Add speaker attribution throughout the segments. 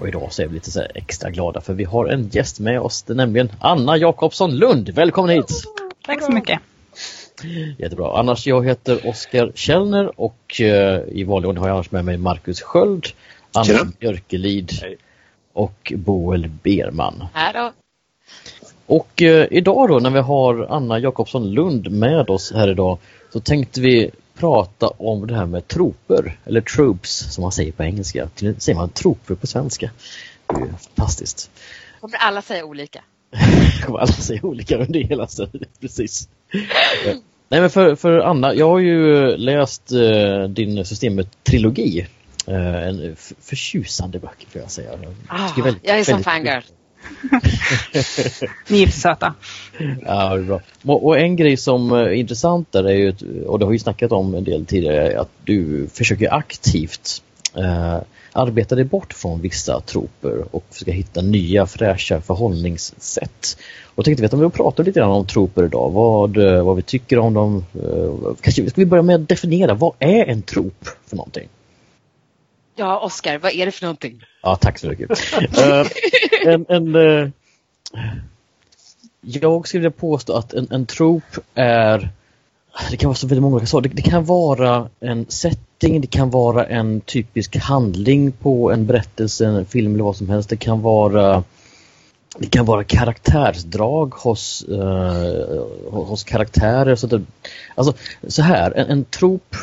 Speaker 1: Och idag så är vi lite så extra glada för vi har en gäst med oss, det är nämligen Anna Jakobsson Lund. Välkommen hit!
Speaker 2: Tack så mycket!
Speaker 1: Jättebra. Annars, jag heter Oskar Källner och eh, i vanlig ordning har jag annars med mig Marcus Sköld, Anna
Speaker 3: Tjena.
Speaker 1: Björkelid och Boel Berman.
Speaker 2: Här då.
Speaker 1: Och eh, idag då när vi har Anna Jakobsson Lund med oss här idag så tänkte vi prata om det här med troper, eller troops som man säger på engelska. Säger man troper på svenska? Det är fantastiskt.
Speaker 2: Kommer alla säga olika?
Speaker 1: kommer alla säga olika under hela tiden. Precis. Nej men för, för Anna, jag har ju läst eh, din systemet-trilogi. Eh, en förtjusande böcker får jag säga. Väldigt-
Speaker 2: jag är som
Speaker 1: väldigt-
Speaker 2: fangirl.
Speaker 4: Ni är för söta.
Speaker 1: Ja, det är bra. Och, och en grej som är intressant där är ju, och det har vi snackat om en del tidigare, att du försöker aktivt eh, arbeta dig bort från vissa troper och försöka hitta nya fräscha förhållningssätt. Och tänkte veta att om vi pratar lite grann om troper idag, vad, eh, vad vi tycker om dem. Eh, kanske ska vi börja med att definiera, vad är en trop för någonting?
Speaker 2: Ja, Oskar, vad är det för någonting?
Speaker 1: Ja, tack så mycket. uh, en, en, uh, jag skulle vilja påstå att en, en trop är det kan vara så väldigt många olika saker. Det, det kan vara en setting, det kan vara en typisk handling på en berättelse, en film eller vad som helst. Det kan vara det kan vara karaktärsdrag hos, eh, hos karaktärer. Så, det, alltså, så här, en, en trop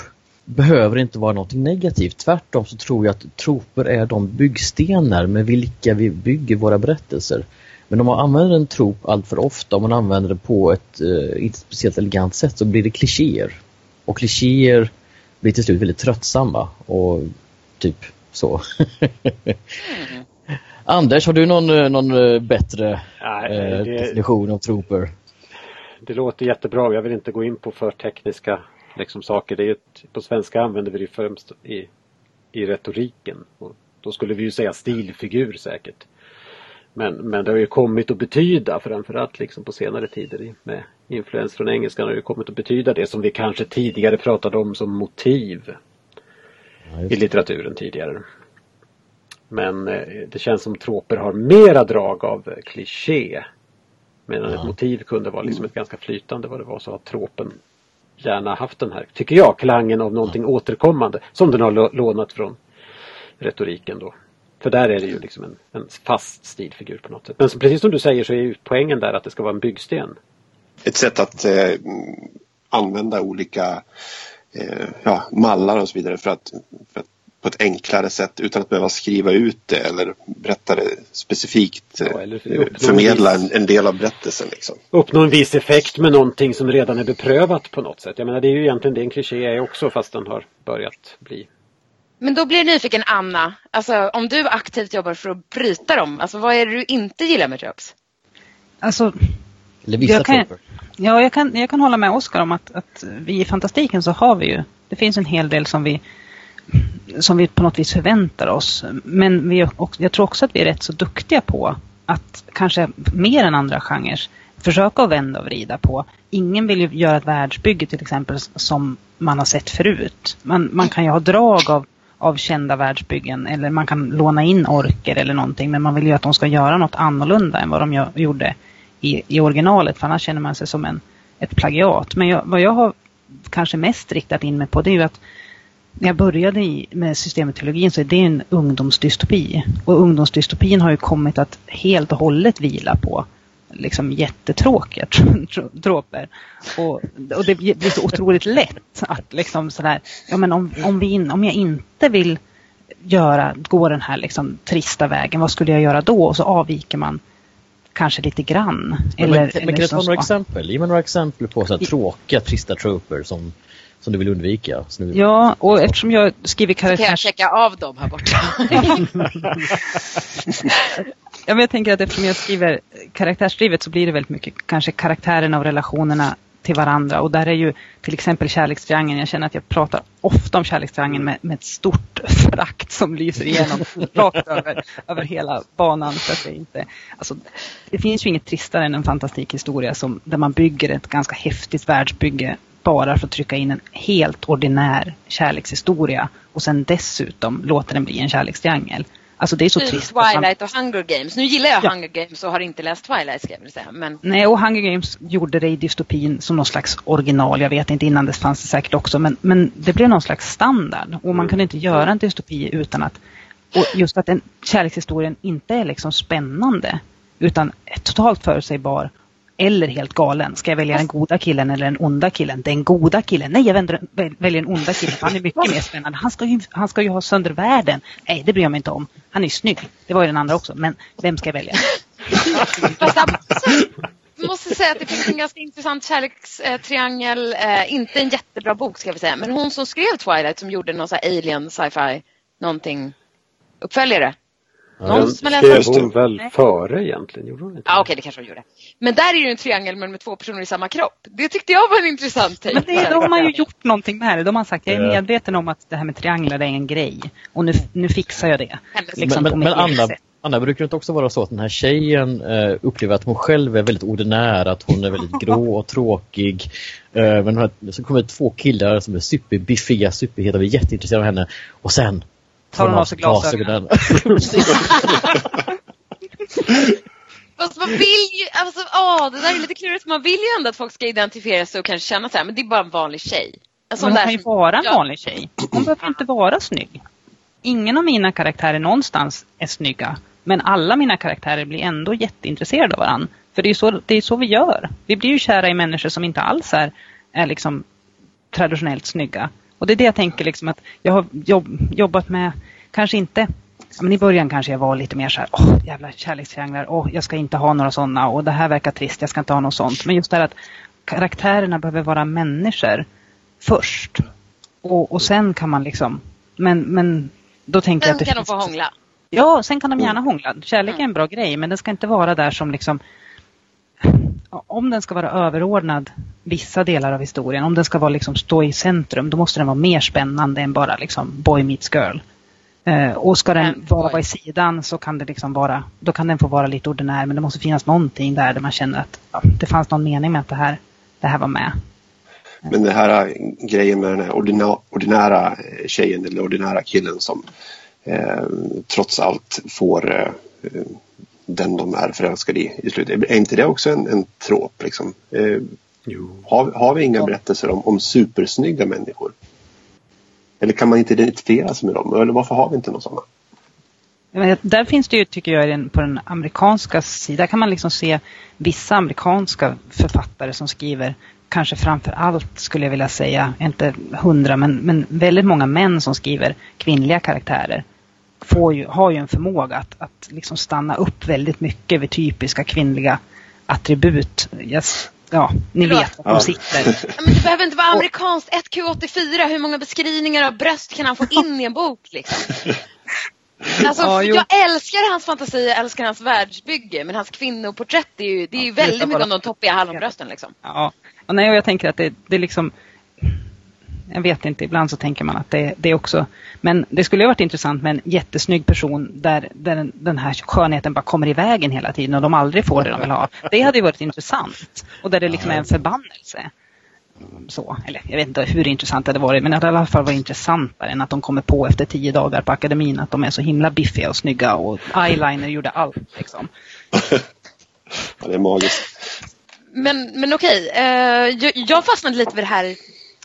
Speaker 1: behöver inte vara något negativt. Tvärtom så tror jag att troper är de byggstenar med vilka vi bygger våra berättelser. Men om man använder en trop allt för ofta, om man använder det på ett eh, inte speciellt elegant sätt så blir det klichéer. Och klichéer blir till slut väldigt tröttsamma och typ så. Anders, har du någon, eh, någon eh, bättre
Speaker 3: Nej,
Speaker 1: eh,
Speaker 3: det,
Speaker 1: definition av troper?
Speaker 3: det låter jättebra. Jag vill inte gå in på för tekniska liksom, saker. Det är ett, på svenska använder vi det främst i, i retoriken. Och då skulle vi ju säga stilfigur säkert. Men, men det har ju kommit att betyda, framförallt liksom på senare tider med influens från engelskan har det kommit att betyda det som vi kanske tidigare pratade om som motiv
Speaker 1: Ja,
Speaker 3: i litteraturen tidigare. Men eh, det känns som troper har mera drag av eh, kliché. Medan
Speaker 1: Ja.
Speaker 3: ett motiv kunde vara liksom ett ganska flytande vad det var så har tropen gärna haft den här, tycker jag, klangen av någonting återkommande som den har lå- lånat från retoriken då. För där är det ju liksom en, en fast stilfigur på något sätt. Men precis som du säger så är ju poängen där att det ska vara en byggsten.
Speaker 5: ett sätt att eh, mm, använda olika eh, ja, mallar och så vidare för att, för att på ett enklare sätt utan att behöva skriva ut det eller berätta det specifikt. Eh,
Speaker 3: Ja, eller uppnå
Speaker 5: förmedla
Speaker 3: en
Speaker 5: en, del av berättelsen. Liksom.
Speaker 3: Uppnå en viss effekt med någonting som redan är beprövat på något sätt. Jag menar det är ju egentligen det en kliché är också fast den har börjat bli
Speaker 2: Men då blir jag nyfiken, Anna. Alltså, om du aktivt jobbar för att bryta dem, alltså, vad är det du inte gillar med tropes?
Speaker 4: Alltså,
Speaker 1: Eller vissa
Speaker 4: jag kan- ja, jag, kan, jag kan hålla med Oskar om att, att vi i fantastiken så har vi ju, det finns en hel del som vi som vi på något vis förväntar oss. Men vi, också- jag tror också att vi är rätt så duktiga på att kanske mer än andra genrer försöka att vända och vrida på. Ingen vill ju göra ett världsbygge till exempel som man har sett förut. Man, man kan ju ha drag av, av kända världsbyggen eller man kan låna in orker eller någonting men man vill ju att de ska göra något annorlunda än vad de gör, gjorde i, i originalet för annars känner man sig som en, ett plagiat. Men jag, vad jag har kanske mest riktat in mig på det är ju att när jag började med systemetologin så är det en ungdomsdystopi. Och ungdomsdystopin har ju kommit att helt och hållet vila på liksom jättetråkiga troper. Och, och det blir så otroligt lätt att liksom sådär, ja men om, om, vi in, om jag inte vill göra, gå den här liksom trista vägen, vad skulle jag göra då? Och så avviker man kanske lite grann.
Speaker 1: Men,
Speaker 4: Eller,
Speaker 1: men, men kan
Speaker 4: eller
Speaker 1: du ta några exempel? Ge mig några exempel på så här tråkiga, trista troper som, som du vill undvika. du-
Speaker 4: Ja, och eftersom jag skriver
Speaker 2: Så kan jag checka av dem här borta.
Speaker 4: Ja, men jag tänker att eftersom jag skriver karaktärsdrivet så blir det väldigt mycket kanske karaktärerna och relationerna till varandra. Och där är ju till exempel kärlekstriangeln, jag känner att jag pratar ofta om kärlekstriangeln med, med ett stort förakt som lyser igenom rakt över, över hela banan. Så att det, inte, alltså, det finns ju inget tristare än en fantastikhistoria som, där man bygger ett ganska häftigt världsbygge bara för att trycka in en helt ordinär kärlekshistoria och sen dessutom låter den bli en kärlekstriangel. Alltså det är så
Speaker 2: Typ
Speaker 4: trist.
Speaker 2: Twilight och Hunger Games. Nu gillar jag
Speaker 4: Ja.
Speaker 2: Hunger Games och har inte läst Twilight ska jag väl säga. Men
Speaker 4: Nej, och Hunger Games gjorde det i dystopin som någon slags original. Jag vet inte, innan dess fanns det säkert också. Men, men det blev någon slags standard. Och man kunde inte göra en dystopi utan att... Och just att den kärlekshistorien inte är liksom spännande. Utan är totalt förutsägbar. Eller helt galen. Ska jag välja den goda killen eller den onda killen? Den goda killen. Nej, jag vänder, väljer den onda killen. Han är mycket mer spännande. Han ska, ju, han ska ju ha sönder världen. Nej, det bryr jag mig inte om. Han är ju snygg. Det var ju den andra också. Men vem ska jag välja?
Speaker 2: Jag måste säga att det finns en ganska intressant kärlekstriangel. Eh, inte en jättebra bok ska vi säga. Men hon som skrev Twilight som gjorde någon sån här alien sci-fi någonting uppföljare. Någon
Speaker 3: Den
Speaker 2: som har
Speaker 3: skrev
Speaker 2: läst
Speaker 3: hon väl före egentligen? Gjorde hon inte?
Speaker 2: Ja okej, det kanske hon gjorde. Men där är ju en triangel men med två personer i samma kropp. Det tyckte jag var en intressant take.
Speaker 4: Men det, då har man ju gjort någonting med det. Då har man sagt, jag är
Speaker 1: Ja.
Speaker 4: medveten om att det här med trianglar är en grej. Och nu, nu fixar jag det. Liksom
Speaker 1: men men, Anna,
Speaker 4: sätt.
Speaker 1: Anna, brukar det inte också vara så att den här tjejen eh, upplever att hon själv är väldigt ordinär, att hon är väldigt grå och tråkig. Eh, men har, så kommer det två killar som är superbiffiga, superheta och är jätteintresserade av henne. Och sen
Speaker 4: Tar hon av sig glasögonen.
Speaker 2: Fast man vill ju, alltså åh, det där är lite klurigt. Man vill ju ändå att folk ska identifiera sig och kanske känna så här, men det är bara en vanlig tjej.
Speaker 4: Men hon kan ju
Speaker 2: som-
Speaker 4: vara en
Speaker 2: Ja.
Speaker 4: vanlig tjej. Hon behöver inte vara snygg. Ingen av mina karaktärer någonstans är snygga. Men alla mina karaktärer blir ändå jätteintresserade av varandra. För det är, så, det är så vi gör. Vi blir ju kära i människor som inte alls är, är liksom traditionellt snygga. Och det är det jag tänker liksom att jag har jobb, jobbat med, kanske inte Ja, men I början kanske jag var lite mer så här, åh jävla kärlekstrianglar, åh jag ska inte ha några sådana och det här verkar trist, jag ska inte ha något sånt. Men just det här att karaktärerna behöver vara människor först. Och, och sen kan man liksom, men, men då tänker jag
Speaker 2: Sen
Speaker 4: att det
Speaker 2: kan de
Speaker 4: finns-
Speaker 2: få hångla.
Speaker 4: Ja, sen kan de gärna hångla. Kärlek är en bra grej, men den ska inte vara där som liksom... Om den ska vara överordnad vissa delar av historien, om den ska vara liksom stå i centrum, då måste den vara mer spännande än bara liksom boy meets girl. Eh, och ska den bara vara i sidan så kan det liksom vara, då kan den få vara lite ordinär, men det måste finnas någonting där, där man känner att ja, det fanns någon mening med att det här, det här var med.
Speaker 5: Men det här äh, grejen med den här ordina, ordinära eh, tjejen eller ordinära killen som eh, trots allt får eh, eh, den de är förälskade i i slutet. Är inte det också en, en trop? Liksom? Eh,
Speaker 3: Jo.
Speaker 5: har, har vi inga berättelser om, om supersnygga människor? Eller kan man inte identifiera sig med dem? Eller varför har vi inte några sådana?
Speaker 4: Men Där finns det ju, tycker jag, på den amerikanska sidan kan man liksom se vissa amerikanska författare som skriver, kanske framför allt skulle jag vilja säga, inte hundra, men, men väldigt många män som skriver kvinnliga karaktärer får ju, har ju en förmåga att, att liksom stanna upp väldigt mycket vid typiska kvinnliga attribut. Yes. Ja, ni
Speaker 2: Förlåt.
Speaker 4: vet var de
Speaker 5: Ja.
Speaker 4: sitter.
Speaker 2: Ja, Men det behöver inte vara amerikanskt. 1Q84, hur många beskrivningar av bröst kan han få in i en bok? Liksom? Alltså,
Speaker 4: Ja,
Speaker 2: jag älskar hans fantasi, jag älskar hans världsbygge, men hans kvinnoporträtt är ju, det är ju väldigt mycket
Speaker 4: bara.
Speaker 2: om de toppiga hallonbrösten. Liksom.
Speaker 4: Ja, och nej, och jag tänker att det, det är liksom... Jag vet inte, ibland så tänker man att det, det är också... Men det skulle ha varit intressant med en jättesnygg person där, där den, den här skönheten bara kommer i vägen hela tiden och de aldrig får det de vill ha. Det hade ju varit intressant. Och där det liksom är en förbannelse. Så, eller jag vet inte hur intressant det hade varit, men det hade i alla fall varit intressantare än att de kommer på efter tio dagar på akademin att de är så himla biffiga och snygga och eyeliner gjorde allt. Liksom.
Speaker 5: Ja, det är magiskt.
Speaker 2: Men, men okej, eh, jag, jag fastnade lite vid det här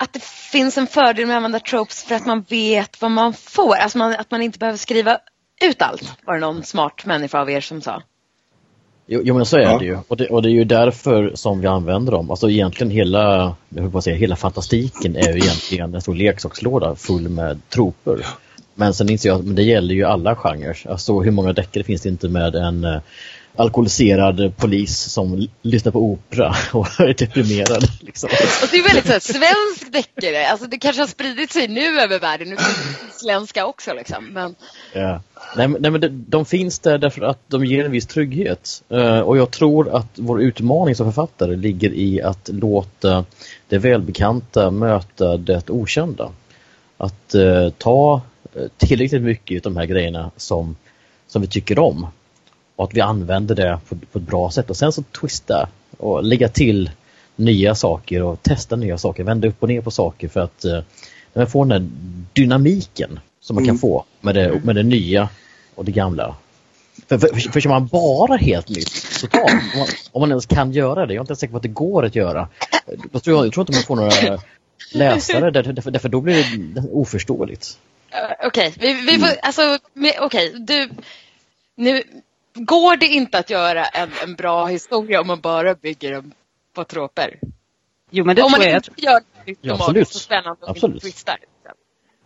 Speaker 2: att det finns en fördel med att använda tropes för att man vet vad man får. Alltså man, att man inte behöver skriva ut allt, var det någon smart människa av er som sa.
Speaker 1: Jo, jo men så är
Speaker 5: Ja.
Speaker 1: det ju. Och det, och det är ju därför som vi använder dem. Alltså egentligen hela, jag på säga, hela fantastiken är ju egentligen en stor leksakslåda full med troper. Men sen inser jag att men det gäller ju alla genrer. Alltså hur många deckare finns det inte med en, eh, alkoholiserad polis som lyssnar på opera och är deprimerad. Liksom.
Speaker 2: Och det är väldigt så här, svensk deckare. Alltså det kanske har spridit sig nu över världen. Nu isländska också liksom. Men...
Speaker 1: Ja. Nej, men, nej, men de, de finns där därför att de ger en viss trygghet. Uh, och jag tror att vår utmaning som författare ligger i att låta det välbekanta möta det okända. Att uh, ta tillräckligt mycket av de här grejerna som, som vi tycker om och att vi använder det på, på ett bra sätt och sen så twista och lägga till nya saker och testa nya saker, vända upp och ner på saker för att eh, man får den här dynamiken som man mm. kan få med det, med det nya och det gamla. För, för, för, för man bara helt nytt totalt, om man, om man ens kan göra det, jag är inte säker på att det går att göra, då tror jag, jag tror inte man får några läsare därför, därför då blir det oförståeligt.
Speaker 2: Uh, Okej, okay. vi, vi får, alltså, okej, okay. du, nu, går det inte att göra en, en bra historia om man bara bygger den på troper?
Speaker 4: Jo, men det
Speaker 2: om
Speaker 4: tror
Speaker 2: man
Speaker 4: jag.
Speaker 2: inte gör det
Speaker 1: ja,
Speaker 2: magiskt och spännande och
Speaker 1: absolut.
Speaker 2: inte twistar.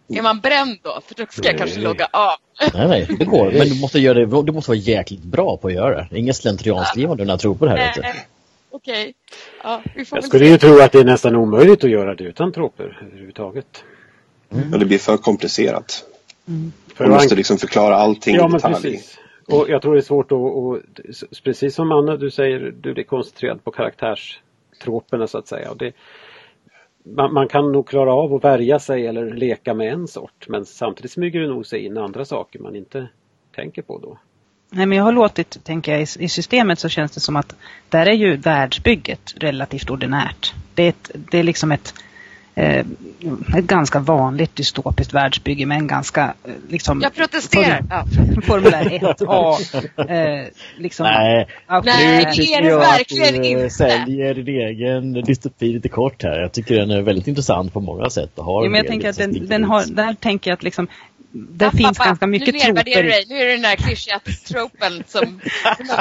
Speaker 2: Är man bränd då? För då ska jag kanske logga av.
Speaker 1: Nej, nej, det går. Men du måste, göra det, du måste vara jäkligt bra på att göra det. Inget slentrianskrivande när trupper här. Inte.
Speaker 2: Okej. Ja, vi får
Speaker 3: Jag skulle
Speaker 2: se.
Speaker 3: ju tro att det är nästan omöjligt att göra det utan troper överhuvudtaget.
Speaker 5: Ja, det blir för komplicerat.
Speaker 3: För
Speaker 5: Man måste liksom förklara allting
Speaker 3: Ja,
Speaker 5: i detalj.
Speaker 3: precis. Och jag tror det är svårt att, och, precis som Anna du säger, du är koncentrerad på karaktärstroperna så att säga. Och det, man, man kan nog klara av att värja sig eller leka med en sort men samtidigt smyger det nog sig in andra saker man inte tänker på då.
Speaker 4: Nej, men jag har låtit, tänker jag, i, i systemet så känns det som att där är ju världsbygget relativt ordinärt. Det är, ett, det är liksom ett, eh, ett ganska vanligt dystopiskt världsbygge med en ganska eh, liksom...
Speaker 2: Jag protesterar. Ja.
Speaker 4: Formulär 1A. Eh, liksom,
Speaker 1: Nej,
Speaker 2: Nej,
Speaker 1: nu tycker
Speaker 2: är det
Speaker 1: jag
Speaker 2: verkligen
Speaker 1: att du eh,
Speaker 2: inte.
Speaker 1: säljer din egen dystopi lite kort här. Jag tycker den är väldigt intressant på många sätt. Och har
Speaker 4: Jo,
Speaker 1: en
Speaker 4: men jag tänker att den, den har, där tänker jag att liksom, där
Speaker 2: Pappa,
Speaker 4: finns
Speaker 2: pappa,
Speaker 4: ganska mycket
Speaker 2: Nu
Speaker 4: troper.
Speaker 2: du dig. Nu är det den där klyschiga tropen som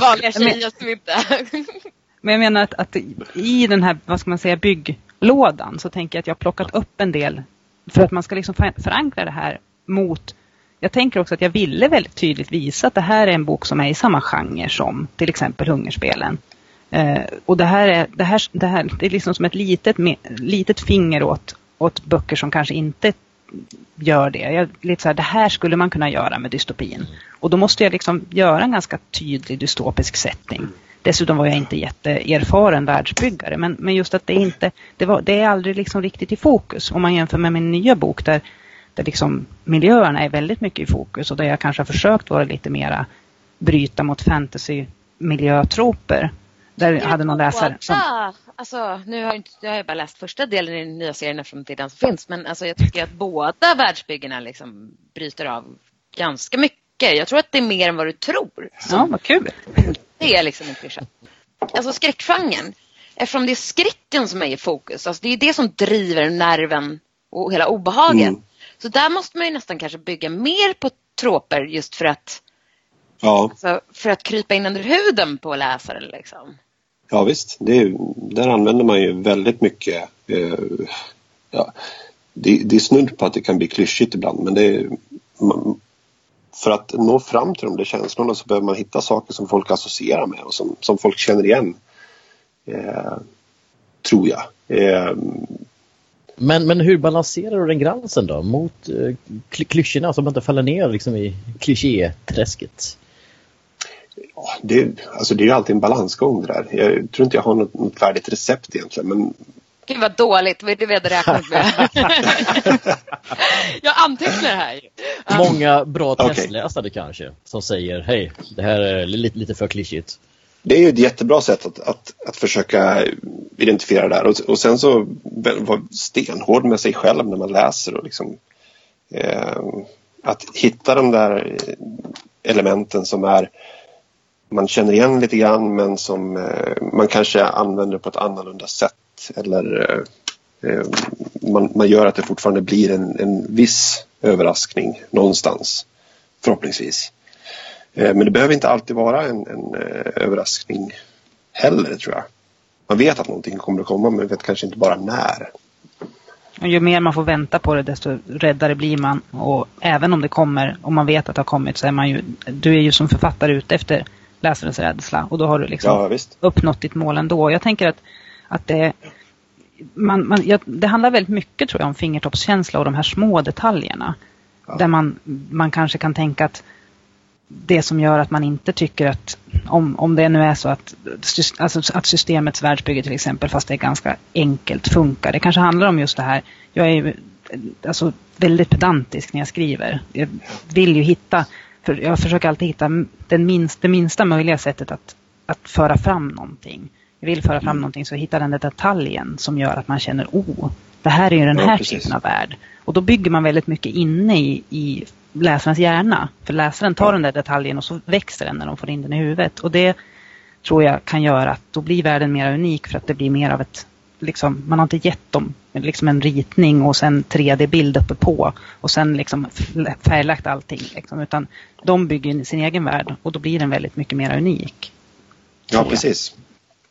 Speaker 2: vanliga tjejer som inte...
Speaker 4: Men jag menar att, att i den här, vad ska man säga, bygglådan så tänker jag att jag har plockat upp en del för att man ska liksom för- förankra det här mot jag tänker också att jag ville väldigt tydligt visa att det här är en bok som är i samma genre som till exempel Hungerspelen. Eh, och det här, är, det, här, det här det är liksom som ett litet, litet finger åt, åt böcker som kanske inte gör det. Jag, lite så här, det här skulle man kunna göra med dystopin. Och då måste jag liksom göra en ganska tydlig dystopisk setting. Dessutom var jag inte jätteerfaren världsbyggare. Men, men just att det inte, det, var, det är aldrig liksom riktigt i fokus. Om man jämför med min nya bok där, där liksom miljöerna är väldigt mycket i fokus och där jag kanske har försökt vara lite mera bryta mot fantasy-miljötroper. Där jag hade någon läsare som...
Speaker 2: Alltså, nu har jag, inte, jag har bara läst första delen i den nya serien eftersom det är den som finns. Men alltså, jag tycker att båda världsbyggena liksom bryter av ganska mycket. Jag tror att det är mer än vad du tror.
Speaker 4: Ja, vad kul!
Speaker 2: Det är liksom en klyscha. Alltså skräckgenren. Eftersom det är skräcken som är i fokus. Alltså det är det som driver nerven och hela obehaget.
Speaker 5: Mm.
Speaker 2: Så där måste man ju nästan kanske bygga mer på troper just för att,
Speaker 5: Ja,
Speaker 2: alltså, för att krypa in under huden på läsaren. Liksom.
Speaker 5: ja visst. Är, där använder man ju väldigt mycket. Eh, ja, det, det är snudd på att det kan bli klyschigt ibland men det är, man, för att nå fram till de där känslorna så behöver man hitta saker som folk associerar med och som, som folk känner igen. Eh, tror jag. Eh,
Speaker 1: Men, men hur balanserar du den gränsen då mot eh, kly- klyschorna så man inte faller ner liksom i klichéträsket?
Speaker 5: ja, det, alltså det är ju alltid en balansgång det där. Jag tror inte jag har något, något färdigt recept egentligen men
Speaker 2: Gud vad dåligt, vad är det vi hade räknat med? jag antecknar här.
Speaker 1: Många bra testläsare kanske som säger hej, det här är lite, lite för klyschigt.
Speaker 5: Det är ju ett jättebra sätt att, att, att försöka identifiera det här och, och sen så vara stenhård med sig själv när man läser och liksom eh, att hitta de där elementen som är man känner igen lite grann men som eh, man kanske använder på ett annorlunda sätt eller eh, eh, man, man gör att det fortfarande blir en, en viss överraskning någonstans förhoppningsvis. Eh, Men det behöver inte alltid vara en, en eh, överraskning heller tror jag. Man vet att någonting kommer att komma men vet kanske inte bara när.
Speaker 4: Och ju mer man får vänta på det desto räddare blir man. Och även om det kommer, om man vet att det har kommit så är man ju, du är ju som författare ute efter läsarens rädsla. Och då har du liksom
Speaker 5: Ja,
Speaker 4: uppnått ditt mål ändå. Jag tänker att, att det, man, man, ja, det handlar väldigt mycket tror jag om fingertoppskänsla och de här små detaljerna.
Speaker 5: Ja.
Speaker 4: Där man, man kanske kan tänka att det som gör att man inte tycker att, om, om det nu är så att, alltså, att systemets världsbygge till exempel, fast det är ganska enkelt, funkar. Det kanske handlar om just det här, jag är ju alltså, väldigt pedantisk när jag skriver. Jag vill ju hitta, för jag försöker alltid hitta den minst, det minsta möjliga sättet att, att föra fram någonting. Vill föra fram någonting så hitta den där detaljen som gör att man känner, oh, det här är ju den
Speaker 5: Ja,
Speaker 4: här
Speaker 5: precis.
Speaker 4: typen av värld. Och då bygger man väldigt mycket inne i, i läsarens hjärna. För läsaren tar den där detaljen och så växer den när de får in den i huvudet. Och det tror jag kan göra att då blir världen mer unik för att det blir mer av ett Liksom, man har inte gett dem liksom en ritning och sen 3D-bild uppe på och sen liksom färglagt allting. Liksom, utan de bygger sin egen värld och då blir den väldigt mycket mer unik.
Speaker 5: Ja, precis.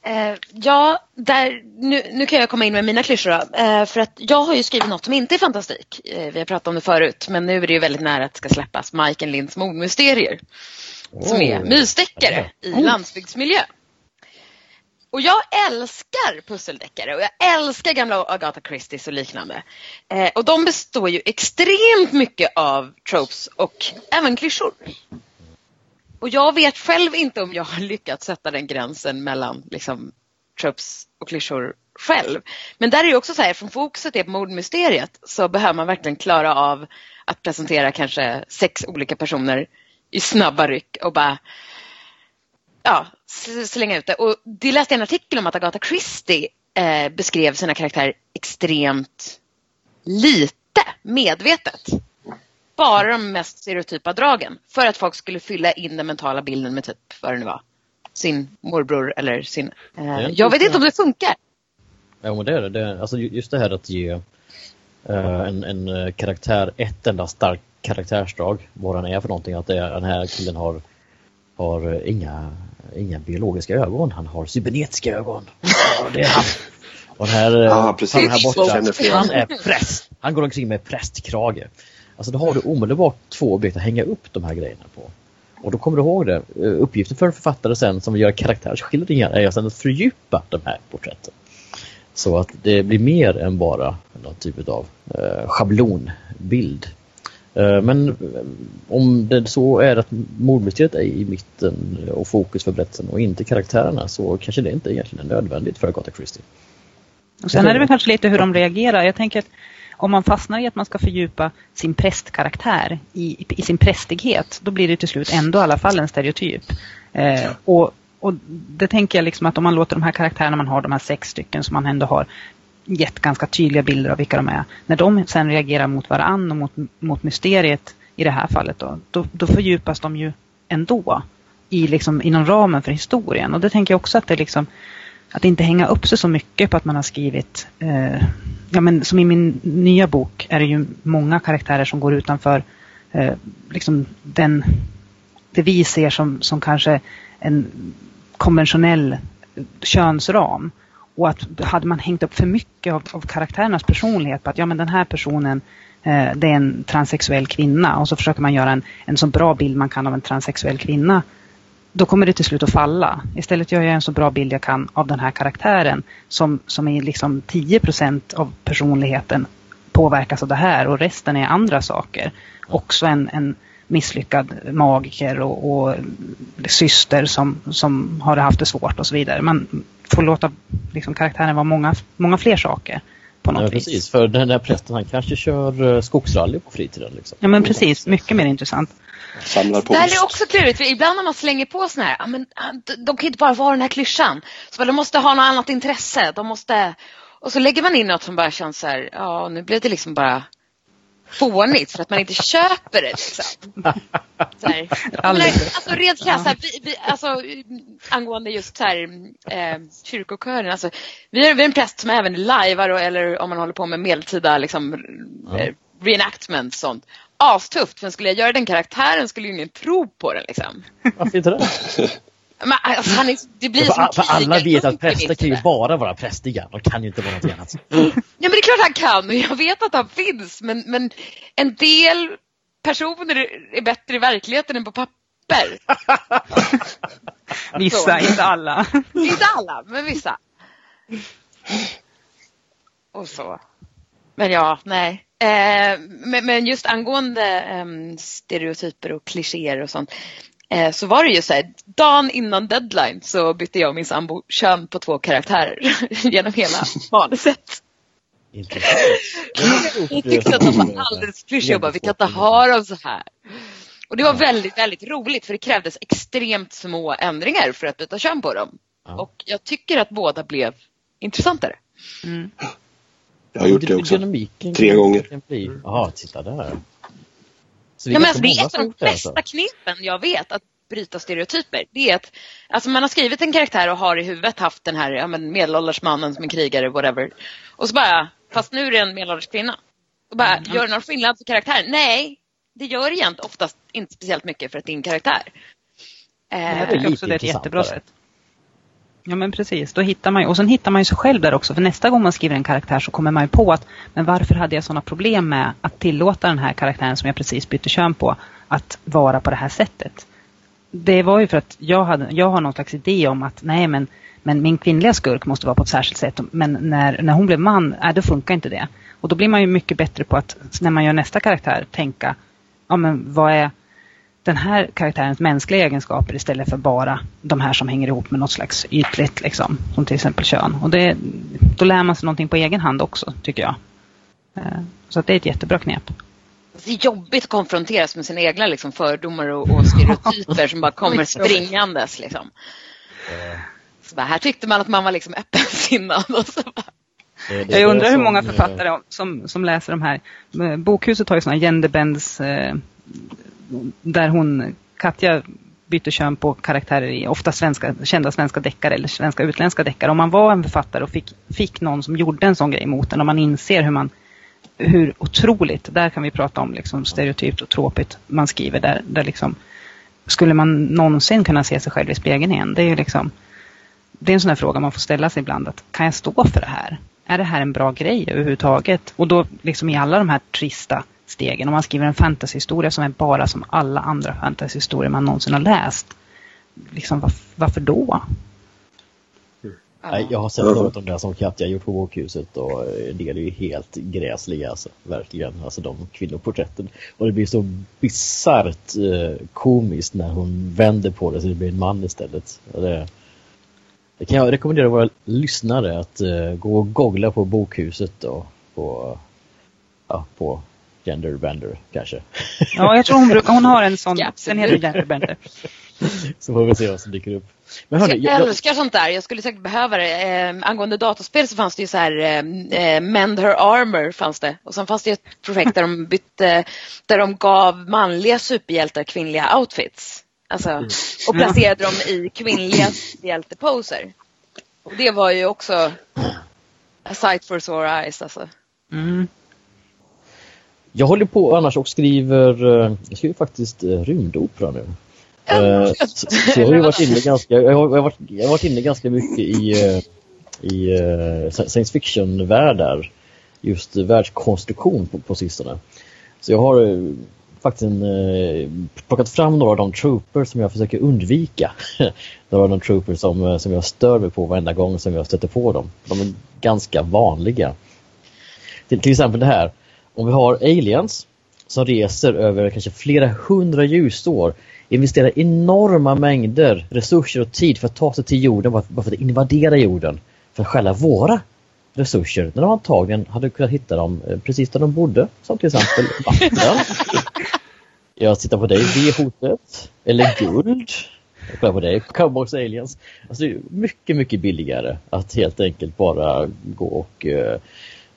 Speaker 2: Eh, ja, där, nu, nu kan jag komma in med mina klyschor då. Eh, för att jag har ju skrivit något som inte är fantastik. Eh, vi har pratat om det förut, men nu är det ju väldigt nära att det ska släppas. Majken Linds mordmysterier. Som är
Speaker 1: Oh.
Speaker 2: mysdeckare i landsbygdsmiljö. Och jag älskar pusseldeckare och jag älskar gamla Agatha Christies och liknande. Eh, och de består ju extremt mycket av tropes och även klyschor. Och jag vet själv inte om jag har lyckats sätta den gränsen mellan liksom, tropes och klyschor själv. Men där är det också så här, från fokuset är på mordmysteriet så behöver man verkligen klara av att presentera kanske sex olika personer i snabba ryck och bara ja, slänga ut det. Och det läste jag en artikel om att Agatha Christie eh, beskrev sina karaktärer extremt lite, medvetet. Bara de mest stereotypa dragen. För att folk skulle fylla in den mentala bilden med typ, vad det nu var, sin morbror eller sin... Eh, jag vet inte om det funkar.
Speaker 1: Ja men det är det. det alltså ju- just det här att ge eh, en, en eh, karaktär ett enda starkt karaktärsdrag, vad den är för någonting. Att det är, den här killen har, har eh, inga, inga biologiska ögon, han har cybernetiska ögon. Ja, det är han. Och den här,
Speaker 5: precis.
Speaker 1: han här borta, han är präst. Han går omkring med prästkrage. Alltså då har du omedelbart två objekt att hänga upp de här grejerna på. Och då kommer du ihåg det. Eh, uppgiften för en författare sen som gör karaktärsskildringar är sen att fördjupa de här porträtten. Så att det blir mer än bara någon typ av eh, schablonbild. Eh, men eh, om det så är att mordmysteriet är i mitten och fokus för berättelsen och inte karaktärerna så kanske det inte egentligen är nödvändigt för Agatha Christie.
Speaker 4: Och sen är det väl kanske lite hur de reagerar. Jag tänker att om man fastnar i att man ska fördjupa sin prästkaraktär i, i sin prästighet, då blir det till slut ändå i alla fall en stereotyp. Eh, och, och det tänker jag liksom att om man låter de här karaktärerna, man har de här sex stycken som man ändå har gett ganska tydliga bilder av vilka de är. När de sen reagerar mot varann och mot, mot mysteriet i det här fallet då, då, då fördjupas de ju ändå i liksom, inom ramen för historien. Och det tänker jag också att det liksom att inte hänga upp sig så mycket på att man har skrivit, eh, ja men som i min nya bok är det ju många karaktärer som går utanför eh, liksom den, det vi ser som, som kanske en konventionell könsram. Och att hade man hängt upp för mycket av, av karaktärernas personlighet på att ja men den här personen eh, det är en transsexuell kvinna och så försöker man göra en, en så bra bild man kan av en transsexuell kvinna då kommer det till slut att falla. Istället gör jag en så bra bild jag kan av den här karaktären som, som är liksom 10% av personligheten påverkas av det här och resten är andra saker. Också en, en misslyckad magiker och, och syster som, som har haft det svårt och så vidare. Man får låta liksom, karaktären vara många, många fler saker på något
Speaker 1: Ja,
Speaker 4: vis.
Speaker 1: precis, för den där prästen han kanske kör eh, skogsrally på fritiden. Liksom.
Speaker 4: Ja men precis, mycket mer intressant.
Speaker 5: Samlar på
Speaker 2: Det här
Speaker 5: ost.
Speaker 2: är också klurigt, för ibland när man slänger på såna här, ja, men, de- kan ju inte bara vara den här klyschan. Så de måste ha något annat intresse. De måste... Och så lägger man in något som bara känns så här, ja nu blev det liksom bara fånigt för att man inte köper det. Liksom. Så här. Ja, men, alltså rent krasst, så här, vi, vi, alltså, angående just så här, eh, kyrkokören. Alltså, vi, är, vi är en präst som även lajvar och, eller om man håller på med medeltida liksom, eh, reenactment sånt. Astufft, för skulle jag göra den karaktären skulle ju ingen tro på den liksom.
Speaker 1: Varför inte det?
Speaker 2: Men, alltså, han är, det blir
Speaker 1: För,
Speaker 2: som
Speaker 1: för alla vet att präster kan ju
Speaker 2: inte.
Speaker 1: bara vara prästiga. De kan ju inte vara något annat.
Speaker 2: Ja men det är klart han kan och jag vet att han finns men, men en del personer är bättre i verkligheten än på papper.
Speaker 4: Vissa,
Speaker 2: Så.
Speaker 4: inte alla.
Speaker 2: Inte alla, men vissa. Och så. Men ja, nej. Eh, men, men just angående em, stereotyper och klichéer och sånt. Eh, så var det ju så här, dagen innan deadline så bytte jag och min sambo kön på två karaktärer genom hela manuset.
Speaker 1: Intressant.
Speaker 2: Vi tyckte att de var alldeles klyschiga och bara, vi kan inte ha dem så här. Och det var väldigt, väldigt roligt för det krävdes extremt små ändringar för att byta kön på dem.
Speaker 1: Ja.
Speaker 2: Och jag tycker att båda blev intressantare.
Speaker 4: Mm.
Speaker 5: Jag har gjort det också. Tre gånger.
Speaker 1: Jaha, titta där. Så
Speaker 2: Ja, men alltså, det är ett av de
Speaker 1: det, alltså.
Speaker 2: bästa knepen jag vet att bryta stereotyper. Det är att alltså man har skrivit en karaktär och har i huvudet haft den här ja, men medelålders mannen som en krigare, whatever. Och så bara, fast nu är det en medelålders kvinna. Och bara,
Speaker 1: Mm.
Speaker 2: gör det någon skillnad för karaktären? Nej, det gör egentligen oftast inte speciellt mycket för att din karaktär.
Speaker 4: Jag
Speaker 2: Eh,
Speaker 1: är lite
Speaker 4: också det är ett jättebra sätt. Ja men precis, då hittar man ju, och sen hittar man ju sig själv där också. För nästa gång man skriver en karaktär så kommer man ju på att, men varför hade jag sådana problem med att tillåta den här karaktären som jag precis bytte kön på, att vara på det här sättet? Det var ju för att jag, hade, jag har någon slags idé om att, nej men, men min kvinnliga skurk måste vara på ett särskilt sätt. Men när, när hon blev man, äh, då funkar inte det. Och då blir man ju mycket bättre på att, när man gör nästa karaktär, tänka, ja men vad är den här karaktärens mänskliga egenskaper istället för bara de här som hänger ihop med något slags ytligt, liksom, som till exempel kön. Och det, då lär man sig någonting på egen hand också, tycker jag. Eh, Så att det är ett jättebra knep.
Speaker 2: det är jobbigt att konfronteras med sina egna liksom, fördomar och, och stereotyper som bara kommer springandes. Liksom. Så bara, här tyckte man att man var liksom öppensinnad. Och så bara,
Speaker 4: Jag undrar hur många författare som, som läser de här. Eh, Bokhuset har ju sådana genderbends eh, där hon, Katja byter kön på karaktärer i ofta svenska, kända svenska deckare eller svenska utländska deckare. Om man var en författare och fick, fick någon som gjorde en sån grej mot en och man inser hur man hur otroligt, där kan vi prata om liksom stereotypt och tråkigt man skriver där, där liksom skulle man någonsin kunna se sig själv i spegeln igen? Det är ju liksom det är en sån här fråga man får ställa sig ibland. Att, kan jag stå för det här? Är det här en bra grej överhuvudtaget? Och då liksom i alla de här trista stegen. Om man skriver en fantasyhistoria som är bara som alla andra fantasyhistorier man någonsin har läst. Liksom, varf- varför då?
Speaker 1: Nej, jag har sett något om det som Katja gjort på Bokhuset och eh, det är ju helt gräsliga alltså, verkligen. Alltså de kvinnoporträtten. Och det blir så bisarrt eh, komiskt när hon vänder på det så det blir en man istället. Det, det kan jag rekommendera våra lyssnare att eh, gå och googla på Bokhuset och på, ja, på Genderbender kanske.
Speaker 4: Ja, jag tror hon, brukar, hon har en sån. Sen heter Genderbender.
Speaker 1: Så får vi se vad som dyker upp. Men hörni,
Speaker 2: jag
Speaker 1: jag,
Speaker 2: älskar sånt där. Jag skulle säkert behöva det. Eh, angående dataspel så fanns det ju så här eh, eh, Mend Her Armor fanns det. Och sen fanns det ju ett projekt där de bytte, där de gav manliga superhjältar kvinnliga outfits. Alltså, och placerade dem i kvinnliga superhjälteposer. Och det var ju också a sight for sore eyes alltså.
Speaker 4: Mm.
Speaker 1: Jag håller på annars och skriver, eh, jag skriver faktiskt eh, rymdopera nu. Eh, Så, jag har ju varit inne ganska, jag har, varit, jag har varit inne ganska mycket i, i science fiction-världar. Just världskonstruktion på, på sistone. Så jag har faktiskt en, plockat fram några av de troopers som jag försöker undvika. några av de troopers som, som jag stör mig på varenda gång som jag stöter på dem. De är ganska vanliga. Till, till exempel det här. Om vi har aliens som reser över kanske flera hundra ljusår, investerar enorma mängder resurser och tid för att ta sig till jorden bara för att invadera jorden. För att stjäla våra resurser när de antagligen hade kunnat hitta dem eh, precis där de bodde. Som till exempel vatten. Jag tittar på dig, det är hotet. Eller guld. Jag kollar på dig, Cowboys Aliens. Alltså mycket, mycket billigare att helt enkelt bara gå och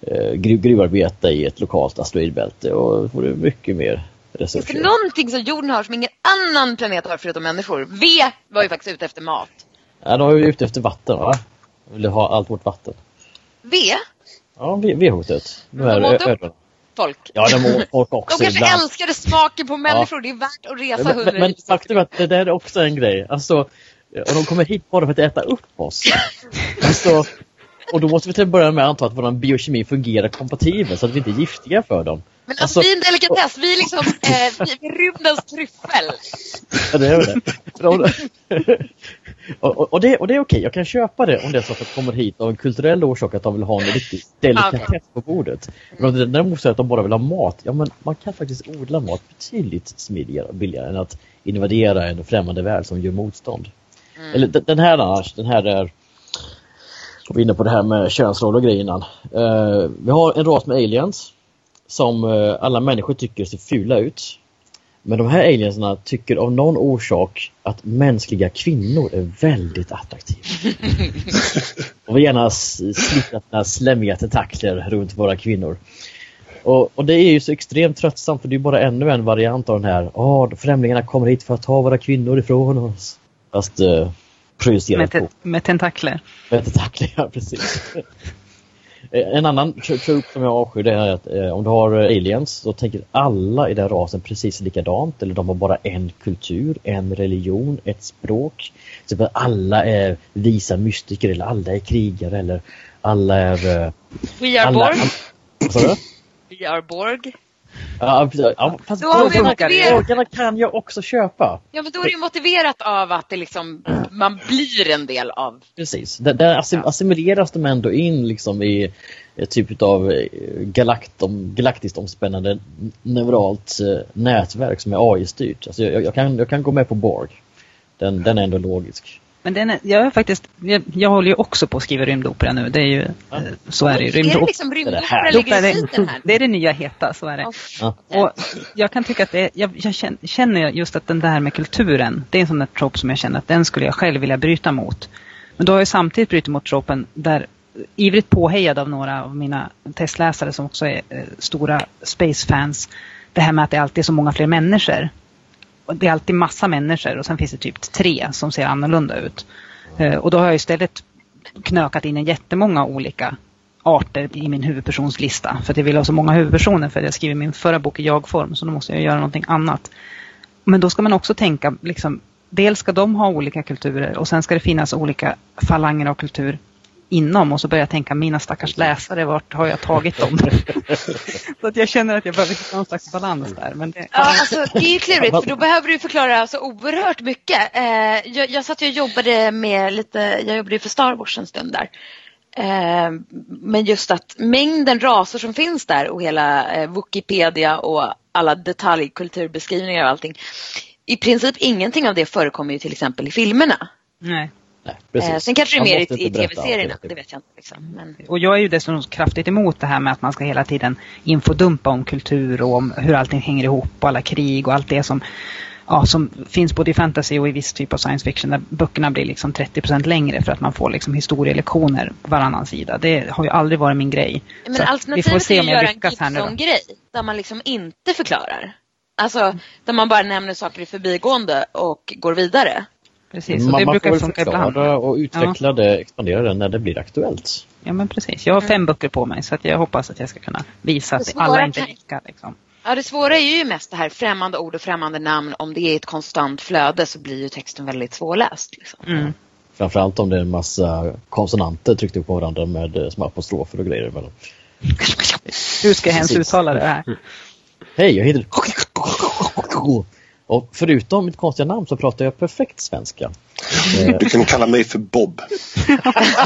Speaker 1: eh, gru- gruvarbeta i ett lokalt asteroidbälte och då får du mycket mer
Speaker 2: Finns det
Speaker 1: resurser.
Speaker 2: någonting som jorden har som ingen annan planet har förutom människor? V var ju faktiskt ute efter mat.
Speaker 1: Ja, de är ju ute efter vatten va? De vill ha allt vårt vatten.
Speaker 2: V?
Speaker 1: Ja, V-hotet. De här
Speaker 2: De åt upp
Speaker 1: ödlorna.
Speaker 2: Folk.
Speaker 1: Ja, de åt folk
Speaker 2: De
Speaker 1: också
Speaker 2: kanske
Speaker 1: ibland.
Speaker 2: älskade smaken på människor. Det är värt att resa hundra
Speaker 1: men, men faktum är att det där är också en grej. Alltså, och de kommer hit bara för att äta upp oss. Alltså, och då måste vi till att börja med anta att vår biokemi fungerar kompatibelt så att vi inte är giftiga för dem.
Speaker 2: Men alltså,
Speaker 1: Alltså-
Speaker 2: vi är en delikatess. Vi är liksom eh, vi är rymdens tryffel.
Speaker 1: Ja, det är det. De, Och, och, och det, och det är okej, jag kan köpa det om det är så att de kommer hit av en kulturell orsak att de vill ha en riktig delikatess på bordet. Men om det däremot så att de bara vill ha mat, ja men man kan faktiskt odla mat betydligt smidigare och billigare än att invadera en främmande värld som gör motstånd. Eller den- den här annars, den här är vi var inne på det här med könsroll och grejer innan. Eh, vi har en ras med aliens som eh, alla människor tycker ser fula ut. Men de här aliensarna tycker av någon orsak att mänskliga kvinnor är väldigt attraktiva. och vill gärna slita sina slemmiga tentakler runt våra kvinnor. Och, och det är ju så extremt tröttsamt för det är bara ännu en variant av den här Åh, främlingarna kommer hit för att ta våra kvinnor ifrån oss. Fast eh,
Speaker 4: Med,
Speaker 1: projicerat på
Speaker 4: te- med tentakler.
Speaker 1: med tentakler, ja precis. Eh, En annan tro- trope som jag avskyr det är att eh, om du har eh, aliens så tänker alla i den rasen precis likadant eller de har bara en kultur, en religion, ett språk. Så att alla är visa mystiker eller alla är krigare eller alla är... eh,
Speaker 2: We are
Speaker 1: alla,
Speaker 2: Borg.
Speaker 1: Vad sa du?
Speaker 2: We are Borg.
Speaker 1: Ja, precis. ja, fast borgarna kan jag också köpa.
Speaker 2: Ja, men då är det ju motiverat av att det liksom, man blir en del av.
Speaker 1: Precis. Där, där assim- assimileras de ändå in liksom i ett typ av eh, galakt, om, galaktiskt omspännande neuralt eh, nätverk som är AI-styrt. Alltså jag, jag, kan, jag kan gå med på Borg. Den, den är ändå logisk.
Speaker 4: Men den är, jag är faktiskt, jag, jag håller ju också på att skriva rymdopera nu. Det är ju,
Speaker 1: Ja.
Speaker 4: eh, så är det ju.
Speaker 2: Är det
Speaker 4: Rymdopera
Speaker 2: liksom
Speaker 1: här.
Speaker 2: rymdopera ligger i
Speaker 4: är,
Speaker 2: titeln här?
Speaker 4: det är det nya heta, så är det.
Speaker 1: Ja.
Speaker 4: Och jag kan tycka att det är, jag, jag känner- känner just att den där med kulturen, det är en sån där trop som jag känner att den skulle jag själv vilja bryta mot. Men då har jag samtidigt brutit mot tropen där ivrigt påhejad av några av mina testläsare som också är eh, stora space-fans. Det här med att det alltid är så många fler människor. Det är alltid massa människor och sen finns det typ tre som ser annorlunda ut. Eh, och då har jag istället knökat in en jättemånga olika arter i min huvudpersonslista. För att jag vill ha så många huvudpersoner för att jag skriver min förra bok i jag-form. Så då måste jag göra någonting annat. Men då ska man också tänka, liksom, dels ska de ha olika kulturer och sen ska det finnas olika falanger av kultur inom och så börjar jag tänka, mina stackars läsare, vart har jag tagit dem? så att jag känner att jag behöver hitta någon slags balans där. Men det,
Speaker 2: Ja, alltså, det är klurigt för då behöver du förklara så oerhört mycket. Eh, jag, jag satt och jobbade med lite, jag jobbade för Star Wars en stund där. Eh, men just att mängden raser som finns där och hela eh, Wikipedia och alla detaljkulturbeskrivningar och allting. I princip ingenting av det förekommer ju till exempel i filmerna.
Speaker 4: nej.
Speaker 1: Nej.
Speaker 2: Eh, sen kanske det är mer i, tv-serierna, det vet jag inte. Liksom. Men,
Speaker 4: Och jag är ju dessutom kraftigt emot det här med att man ska hela tiden infodumpa om kultur och om hur allting hänger ihop och alla krig och allt det som, ja, som finns både i fantasy och i viss typ av science fiction där böckerna blir liksom 30% längre för att man får liksom historielektioner på varannan sida. Det har ju aldrig varit min grej.
Speaker 2: Men
Speaker 4: Så att vi får
Speaker 2: alternativet
Speaker 4: se
Speaker 2: är
Speaker 4: om
Speaker 2: att
Speaker 4: jag
Speaker 2: göra en. Gibson-grej där man liksom inte förklarar. Alltså där man bara nämner saker i förbigående och går vidare.
Speaker 4: Precis, och
Speaker 1: man,
Speaker 4: det
Speaker 1: man
Speaker 4: brukar
Speaker 1: får
Speaker 4: funka ibland.
Speaker 1: och utveckla det, expandera det när det blir aktuellt.
Speaker 4: Ja men precis, jag har fem böcker på mig så att jag hoppas att jag ska kunna visa att
Speaker 2: Det
Speaker 4: alla inte är lika. Liksom.
Speaker 2: Ja, det svåra är ju mest det här främmande ord och främmande namn. Om det är ett konstant flöde så blir ju texten väldigt svårläst. Liksom.
Speaker 4: Mm.
Speaker 1: Framförallt om det är en massa konsonanter tryckta upp på varandra med eh, små apostrofer och grejer emellan.
Speaker 4: Hur ska jag ens uttala det här?
Speaker 1: Hej, jag heter... Och förutom mitt konstiga namn så pratar jag perfekt svenska. Eh,
Speaker 5: Du kan kalla mig för Bob.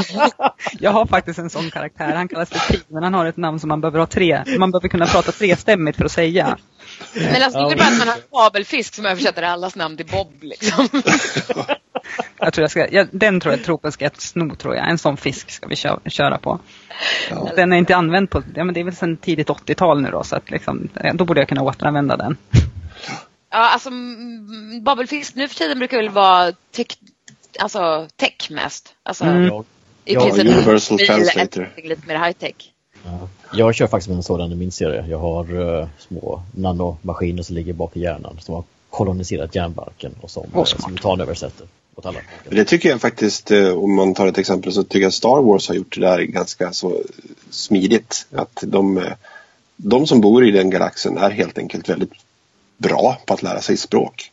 Speaker 4: Jag har faktiskt en sån karaktär. Han kallas för Pi, men han har ett namn som man behöver ha tre. Man behöver kunna prata trestämmigt för att säga.
Speaker 2: Men alltså, det är väl bara att man har en fabelfisk som översätter allas namn till Bob. Liksom.
Speaker 4: Jag tror jag ska, ja, den tror jag tropen ska jag sno, tror jag. En sån fisk ska vi kö, köra på. Den är inte använd på, ja men det är väl sedan tidigt 80-tal nu då, så att liksom, då borde jag kunna återanvända den.
Speaker 2: Ja, alltså Babelfisk nu för tiden brukar väl vara tech, alltså tech mest. Alltså,
Speaker 4: Mm.
Speaker 2: i
Speaker 5: Ja,
Speaker 2: princip
Speaker 5: Universal Translator.
Speaker 2: lite mer high tech.
Speaker 1: ja, jag kör faktiskt med en sådan i min serie. Jag har eh, små nanomaskiner som ligger bak i hjärnan som har koloniserat hjärnbarken och som oh,
Speaker 4: smart.
Speaker 1: simultanöversätter åt alla.
Speaker 5: Det tycker jag faktiskt, eh, om man tar ett exempel, så tycker jag Star Wars har gjort det där ganska så smidigt. Att de, eh, de som bor i den galaxen är helt enkelt väldigt bra på att lära sig språk.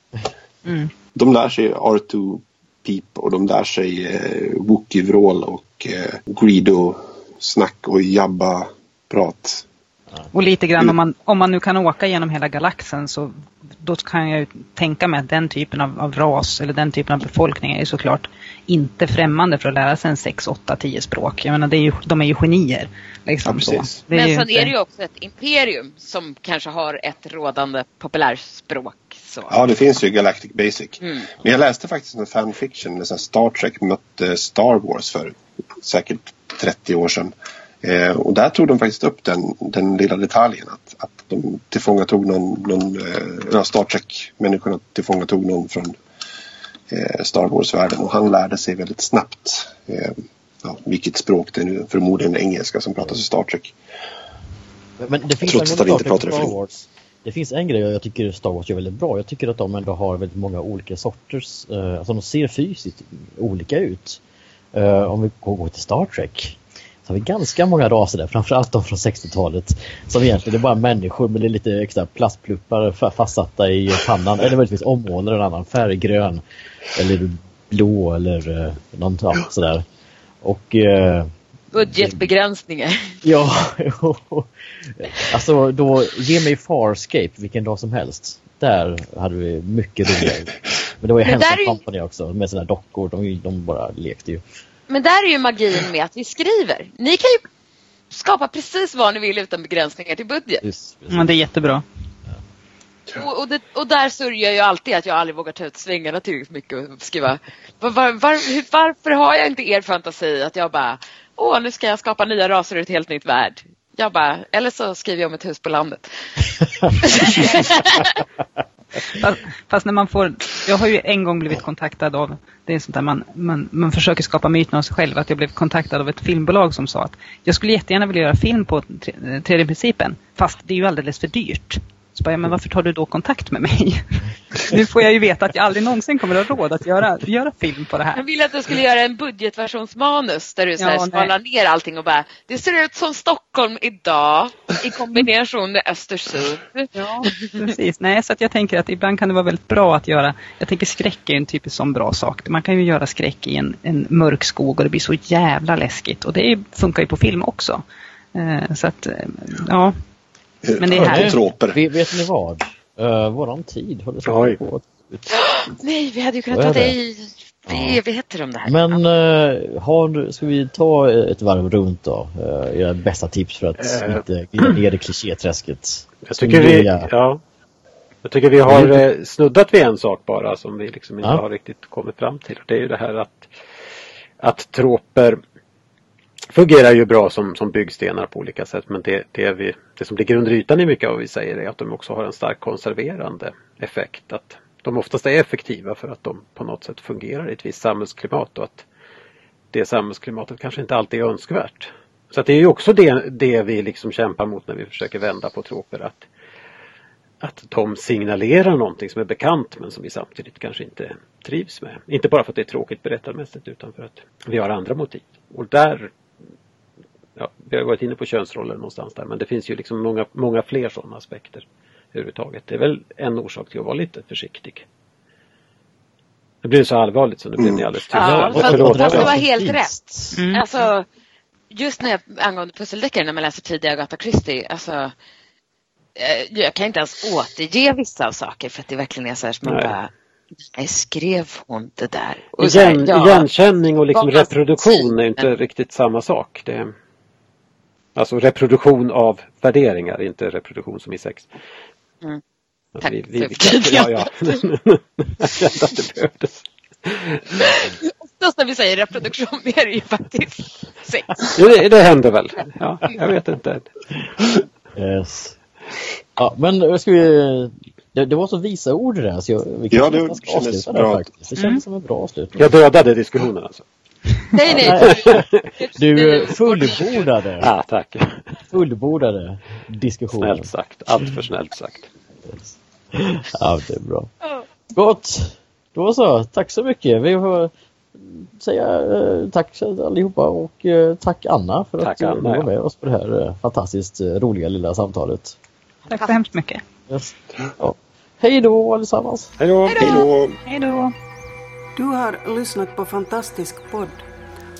Speaker 4: Mm.
Speaker 5: De lär sig R2 Peep och de lär sig eh, Wookie-vrål och eh, Greedo-snack och Jabba-prat.
Speaker 4: Och lite grann om man, om man nu kan åka genom hela galaxen så då kan jag ju tänka mig att den typen av, av ras eller den typen av befolkning är såklart inte främmande för att lära sig en 6, 8, 10 språk. Jag menar, det är ju, de är ju genier. Liksom,
Speaker 5: Ja,
Speaker 2: Men
Speaker 4: ju
Speaker 2: sen
Speaker 4: inte-
Speaker 2: är det ju också ett imperium som kanske har ett rådande populärspråk. Så.
Speaker 5: Ja, det finns ju Galactic Basic.
Speaker 2: Mm.
Speaker 5: Men jag läste faktiskt en fanfiction när Star Trek mötte Star Wars för säkert 30 år sedan. Eh, och där tog de faktiskt upp den, den lilla detaljen att, att de tillfångatog någon, någon eh, Star Trek-människorna tillfångatog någon från eh, Star Wars-världen och han lärde sig väldigt snabbt eh, ja, vilket språk det är nu, förmodligen engelska som pratas i Star Trek.
Speaker 1: Men det finns
Speaker 5: Trots att han inte
Speaker 1: och Star. Wars. Det finns en grej jag tycker Star Wars gör väldigt bra. Jag tycker att de ändå har väldigt många olika sorters, eh, alltså de ser fysiskt olika ut. Eh, om vi går till Star Trek så har vi ganska många raser där, framförallt de från 60-talet. Som egentligen är bara människor med lite extra plastpluppar fa- fastsatta i pannan. Eller möjligtvis ommålade en annan färg, grön eller blå eller eh, någon ja, sådär. Och eh,
Speaker 2: Budgetbegränsningar.
Speaker 1: Ja, alltså då ge mig Farscape vilken dag som helst. Där hade vi mycket roligare. Men det var ju Hanson
Speaker 2: är ju-
Speaker 1: Company också med sina dockor. De, de bara lekte ju.
Speaker 2: Men där är ju magin med att vi skriver. Ni kan ju skapa precis vad ni vill utan begränsningar till budget.
Speaker 1: Just,
Speaker 4: Ja, det är jättebra.
Speaker 2: Och, och, det, och där sörjer jag alltid att jag aldrig vågar ta ut svängarna tillräckligt mycket och skriva var, var, var, varför har jag inte er fantasi att jag bara åh nu ska jag skapa nya raser ur ett helt nytt värld. Jag bara, eller så skriver jag om ett hus på landet.
Speaker 4: Fast, fast när man får, jag har ju en gång blivit kontaktad av, det är sånt där man, man, man försöker skapa myten av sig själv, att jag blev kontaktad av ett filmbolag som sa att jag skulle jättegärna vilja göra film på tredje principen, fast det är ju alldeles för dyrt. Så bara, ja, men varför tar du då kontakt med mig? nu får jag ju veta att jag aldrig någonsin kommer att ha råd att göra, göra film på det
Speaker 2: Jag
Speaker 4: här.
Speaker 2: ville att du skulle göra en budgetversionsmanus där du så här
Speaker 4: Ja, nej.
Speaker 2: skalar ner allting och bara det ser ut som Stockholm idag i kombination med Östersund.
Speaker 4: Ja, precis. Nej, så att jag tänker att ibland kan det vara väldigt bra att göra, jag tänker skräck är en typisk sån bra sak. Man kan ju göra skräck i en, en mörk skog och det blir så jävla läskigt. Och det funkar ju på film också. Eh, så att, eh, ja. Men det är härligt.
Speaker 5: troper.
Speaker 1: Vet, ni vad? Uh, våran tid håller så på att.
Speaker 2: Nej, vi hade ju kunnat
Speaker 1: Vad är
Speaker 2: ta
Speaker 1: det?
Speaker 2: dig i evigheter om det här.
Speaker 1: Men uh, har, ska vi ta ett varv runt då? Uh, era bästa tips för att
Speaker 3: Eh.
Speaker 1: inte glida ner i klichéträsket.
Speaker 3: Jag tycker vi,
Speaker 1: Ja.
Speaker 3: ja, jag tycker vi har eh, snuddat vid en sak bara som vi liksom inte
Speaker 1: Ja.
Speaker 3: har riktigt kommit fram till. Det är ju det här att, att troper fungerar ju bra som, som byggstenar på olika sätt men det, det, vi, det som ligger under ytan i mycket av vad vi säger är att de också har en stark konserverande effekt. Att de oftast är effektiva för att de på något sätt fungerar i ett visst samhällsklimat och att det samhällsklimatet kanske inte alltid är önskvärt. Så att det är ju också det, det vi liksom kämpar mot när vi försöker vända på troper. Att, att de signalerar någonting som är bekant men som vi samtidigt kanske inte trivs med. Inte bara för att det är tråkigt berättarmässigt utan för att vi har andra motiv. Och där ja, Vi har varit inne på könsroller någonstans där men det finns ju liksom många, många fler sådana aspekter överhuvudtaget. Det är väl en orsak till att vara lite försiktig. Det blir så allvarligt så nu blev ni alldeles tysta.
Speaker 2: Ja,
Speaker 3: förlåt.
Speaker 2: fast det var helt rätt.
Speaker 4: Mm.
Speaker 2: Alltså, just när jag, angående pusseldeckare när man läser tidiga Agatha Christie, alltså eh, jag kan inte ens återge vissa av saker för att det verkligen är så här som man
Speaker 3: Nej.
Speaker 2: bara Nej, skrev hon det där? Och så här,
Speaker 3: Igen,
Speaker 2: ja,
Speaker 3: Igenkänning och liksom reproduktion är inte riktigt samma sak. Det alltså reproduktion av värderingar, inte reproduktion som i sex.
Speaker 2: Mm.
Speaker 3: Alltså,
Speaker 2: Tack
Speaker 3: vi, vi, ja, ja. Jag kände att det behövdes.
Speaker 2: Oftast när vi säger reproduktion är det ju faktiskt sex.
Speaker 3: Jo, Det, det händer väl. Ja, jag vet inte.
Speaker 1: Yes. Ja, men ska vi... Det, det var så visa ord det där så jag, vi
Speaker 5: Ja, det kändes
Speaker 1: där
Speaker 5: bra.
Speaker 1: faktiskt. Det kändes som en bra avslutning.
Speaker 3: Jag dödade diskussionen alltså.
Speaker 2: Nej, nej.
Speaker 1: Du fullbordade,
Speaker 3: Ja, tack.
Speaker 1: fullbordade diskussionen.
Speaker 3: Snällt sagt. Allt för snällt sagt.
Speaker 1: Ja, det är bra. Gott! Då så, tack så mycket. Vi får säga eh, tack allihopa och eh, tack Anna för
Speaker 3: Tack,
Speaker 1: att
Speaker 3: Anna,
Speaker 1: du var
Speaker 3: ja.
Speaker 1: med oss på det här eh, fantastiskt roliga lilla samtalet.
Speaker 4: Tack så hemskt mycket.
Speaker 1: Yes. Ja. Hej då allesammans!
Speaker 3: Hej då!
Speaker 5: Hej då!
Speaker 4: Hej då!
Speaker 6: Du har lyssnat på Fantastisk podd.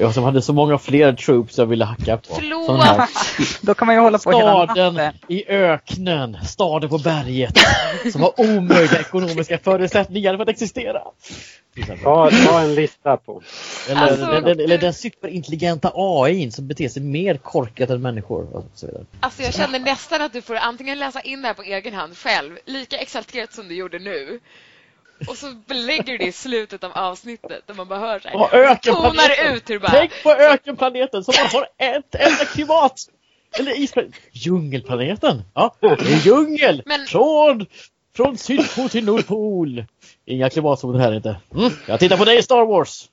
Speaker 1: Jag som hade så många fler troops jag ville hacka på.
Speaker 2: Förlåt!
Speaker 4: Då kan man ju hålla på hela
Speaker 1: Staden
Speaker 4: natten.
Speaker 1: i öknen, staden på berget som har omöjliga ekonomiska förutsättningar för att existera.
Speaker 3: Ta, ta en lista på.
Speaker 1: Eller,
Speaker 2: Alltså,
Speaker 1: den, den, eller den superintelligenta AI som beter sig mer korkat än människor. Och så vidare.
Speaker 2: Alltså jag känner nästan att du får antingen läsa in det här på egen hand själv, lika exalterat som du gjorde nu. Och så belägger du det i slutet av avsnittet och man bara hör så här. Tonar ut hur bara...
Speaker 1: Tänk på ökenplaneten som har ett enda klimat! Eller isplaneten. Djungelplaneten. Ja, det är djungel!
Speaker 2: Men-
Speaker 1: Från, från Sydpol till Nordpol. Inga klimatzoner här inte. Mm, jag tittar på dig Star Wars!